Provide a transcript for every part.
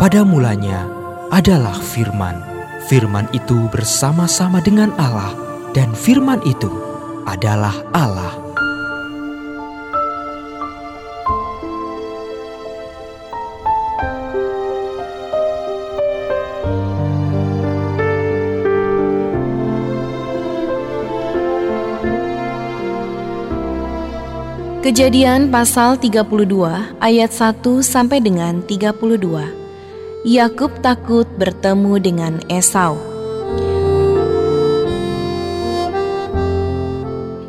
Pada mulanya adalah firman. Firman itu bersama-sama dengan Allah dan firman itu adalah Allah. Kejadian pasal 32 ayat 1 sampai dengan 32. Yakub takut bertemu dengan Esau.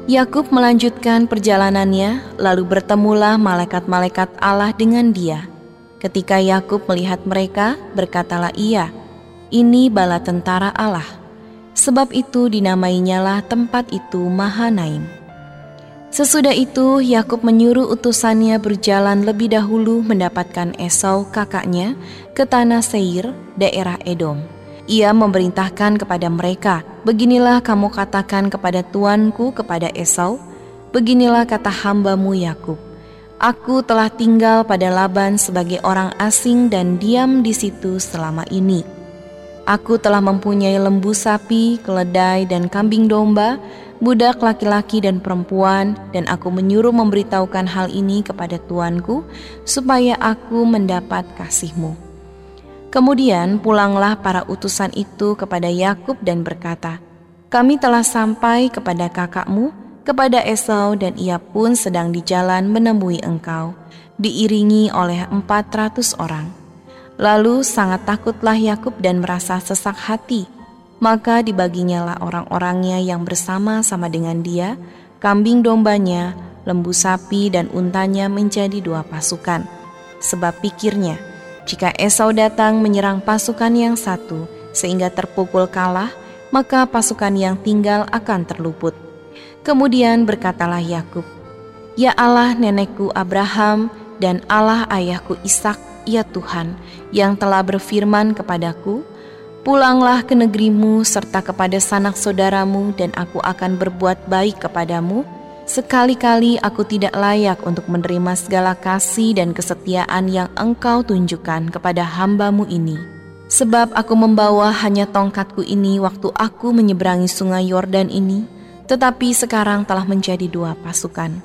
Yakub melanjutkan perjalanannya, lalu bertemulah malaikat-malaikat Allah dengan dia. Ketika Yakub melihat mereka, berkatalah ia, "Ini bala tentara Allah." Sebab itu dinamainyalah tempat itu Mahanaim. Sesudah itu, Yakub menyuruh utusannya berjalan lebih dahulu mendapatkan Esau kakaknya ke tanah Seir, daerah Edom. Ia memerintahkan kepada mereka, "Beginilah kamu katakan kepada tuanku kepada Esau, beginilah kata hambamu Yakub. Aku telah tinggal pada Laban sebagai orang asing dan diam di situ selama ini. Aku telah mempunyai lembu sapi, keledai, dan kambing domba." Budak laki-laki dan perempuan, dan aku menyuruh memberitahukan hal ini kepada tuanku, supaya aku mendapat kasihmu. Kemudian pulanglah para utusan itu kepada Yakub dan berkata, Kami telah sampai kepada kakakmu, kepada Esau dan ia pun sedang di jalan menemui engkau, diiringi oleh empat ratus orang. Lalu sangat takutlah Yakub dan merasa sesak hati, maka dibaginyalah orang-orangnya yang bersama-sama dengan dia, kambing dombanya, lembu sapi dan untanya menjadi dua pasukan. Sebab pikirnya, jika Esau datang menyerang pasukan yang satu sehingga terpukul kalah, maka pasukan yang tinggal akan terluput. Kemudian berkatalah Yakub, "Ya Allah nenekku Abraham dan Allah ayahku Ishak, ya Tuhan, yang telah berfirman kepadaku, Pulanglah ke negerimu serta kepada sanak saudaramu dan aku akan berbuat baik kepadamu. Sekali-kali aku tidak layak untuk menerima segala kasih dan kesetiaan yang engkau tunjukkan kepada hambamu ini. Sebab aku membawa hanya tongkatku ini waktu aku menyeberangi sungai Yordan ini, tetapi sekarang telah menjadi dua pasukan.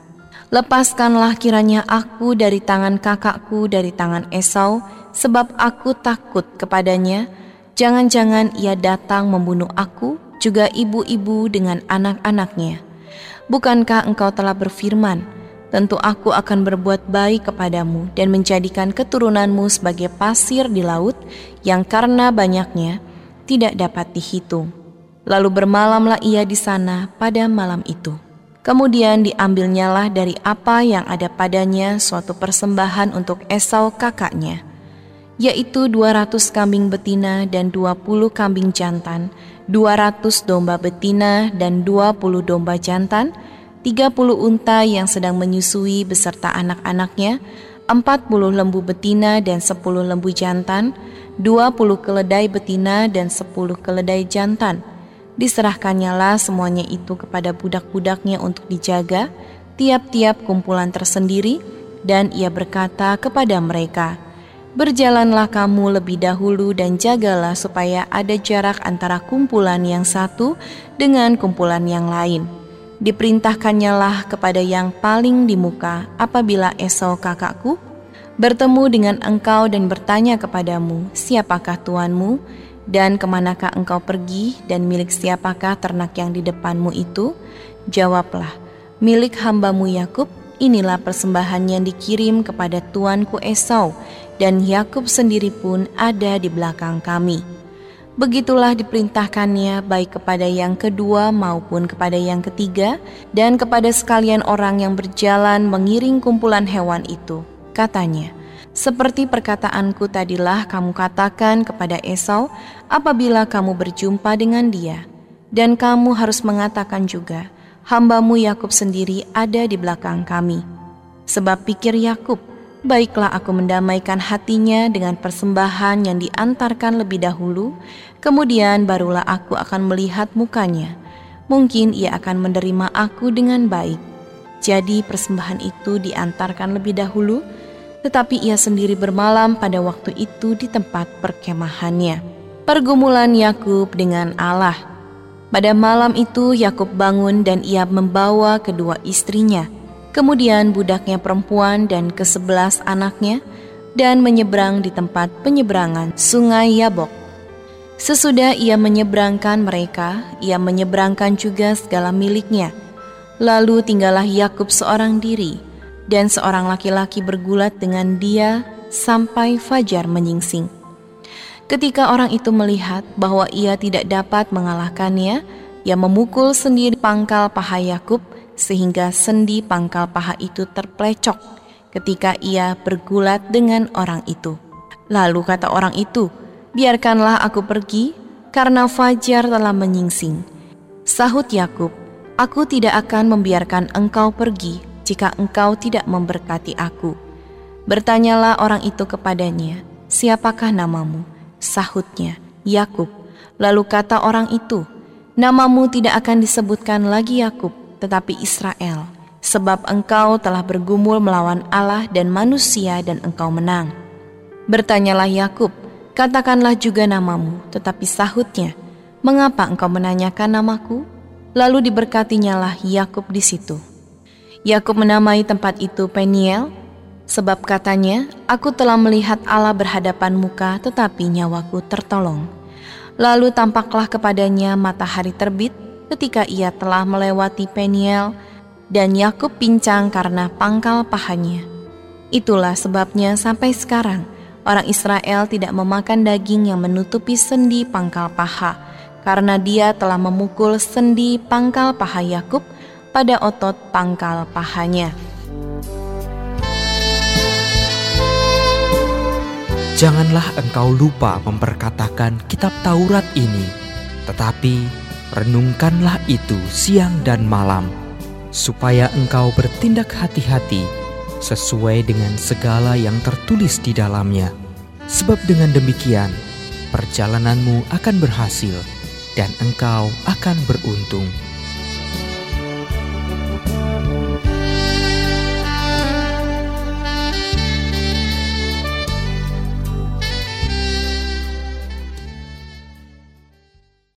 Lepaskanlah kiranya aku dari tangan kakakku dari tangan Esau, sebab aku takut kepadanya, Jangan-jangan ia datang membunuh aku, juga ibu-ibu dengan anak-anaknya. Bukankah engkau telah berfirman, tentu aku akan berbuat baik kepadamu dan menjadikan keturunanmu sebagai pasir di laut yang karena banyaknya tidak dapat dihitung. Lalu bermalamlah ia di sana pada malam itu. Kemudian diambilnyalah dari apa yang ada padanya suatu persembahan untuk Esau kakaknya yaitu 200 kambing betina dan 20 kambing jantan, 200 domba betina dan 20 domba jantan, 30 unta yang sedang menyusui beserta anak-anaknya, 40 lembu betina dan 10 lembu jantan, 20 keledai betina dan 10 keledai jantan. Diserahkannyalah semuanya itu kepada budak-budaknya untuk dijaga, tiap-tiap kumpulan tersendiri, dan ia berkata kepada mereka, Berjalanlah kamu lebih dahulu dan jagalah supaya ada jarak antara kumpulan yang satu dengan kumpulan yang lain. Diperintahkannyalah kepada yang paling di muka apabila Esau kakakku bertemu dengan engkau dan bertanya kepadamu, siapakah tuanmu dan ke manakah engkau pergi dan milik siapakah ternak yang di depanmu itu? Jawablah, milik hambamu Yakub, inilah persembahan yang dikirim kepada tuanku Esau dan Yakub sendiri pun ada di belakang kami. Begitulah diperintahkannya baik kepada yang kedua maupun kepada yang ketiga dan kepada sekalian orang yang berjalan mengiring kumpulan hewan itu. Katanya, seperti perkataanku tadilah kamu katakan kepada Esau apabila kamu berjumpa dengan dia. Dan kamu harus mengatakan juga, hambamu Yakub sendiri ada di belakang kami. Sebab pikir Yakub, Baiklah aku mendamaikan hatinya dengan persembahan yang diantarkan lebih dahulu, kemudian barulah aku akan melihat mukanya. Mungkin ia akan menerima aku dengan baik. Jadi persembahan itu diantarkan lebih dahulu, tetapi ia sendiri bermalam pada waktu itu di tempat perkemahannya. Pergumulan Yakub dengan Allah. Pada malam itu Yakub bangun dan ia membawa kedua istrinya, kemudian budaknya perempuan dan kesebelas anaknya, dan menyeberang di tempat penyeberangan sungai Yabok. Sesudah ia menyeberangkan mereka, ia menyeberangkan juga segala miliknya. Lalu tinggallah Yakub seorang diri, dan seorang laki-laki bergulat dengan dia sampai fajar menyingsing. Ketika orang itu melihat bahwa ia tidak dapat mengalahkannya, ia memukul sendiri pangkal paha Yakub sehingga sendi pangkal paha itu terplecok ketika ia bergulat dengan orang itu. Lalu kata orang itu, "Biarkanlah aku pergi, karena fajar telah menyingsing." Sahut Yakub, "Aku tidak akan membiarkan engkau pergi jika engkau tidak memberkati aku. Bertanyalah orang itu kepadanya, siapakah namamu? Sahutnya, Yakub. Lalu kata orang itu, namamu tidak akan disebutkan lagi Yakub, tetapi Israel, sebab engkau telah bergumul melawan Allah dan manusia dan engkau menang. Bertanyalah Yakub, katakanlah juga namamu, tetapi sahutnya, mengapa engkau menanyakan namaku? Lalu diberkatinya lah Yakub di situ. Yakub menamai tempat itu Peniel, sebab katanya, Aku telah melihat Allah berhadapan muka tetapi nyawaku tertolong. Lalu tampaklah kepadanya matahari terbit ketika ia telah melewati Peniel dan Yakub pincang karena pangkal pahanya. Itulah sebabnya sampai sekarang orang Israel tidak memakan daging yang menutupi sendi pangkal paha karena dia telah memukul sendi pangkal paha Yakub pada otot pangkal pahanya. Janganlah engkau lupa memperkatakan kitab Taurat ini, tetapi renungkanlah itu siang dan malam, supaya engkau bertindak hati-hati sesuai dengan segala yang tertulis di dalamnya. Sebab dengan demikian, perjalananmu akan berhasil dan engkau akan beruntung.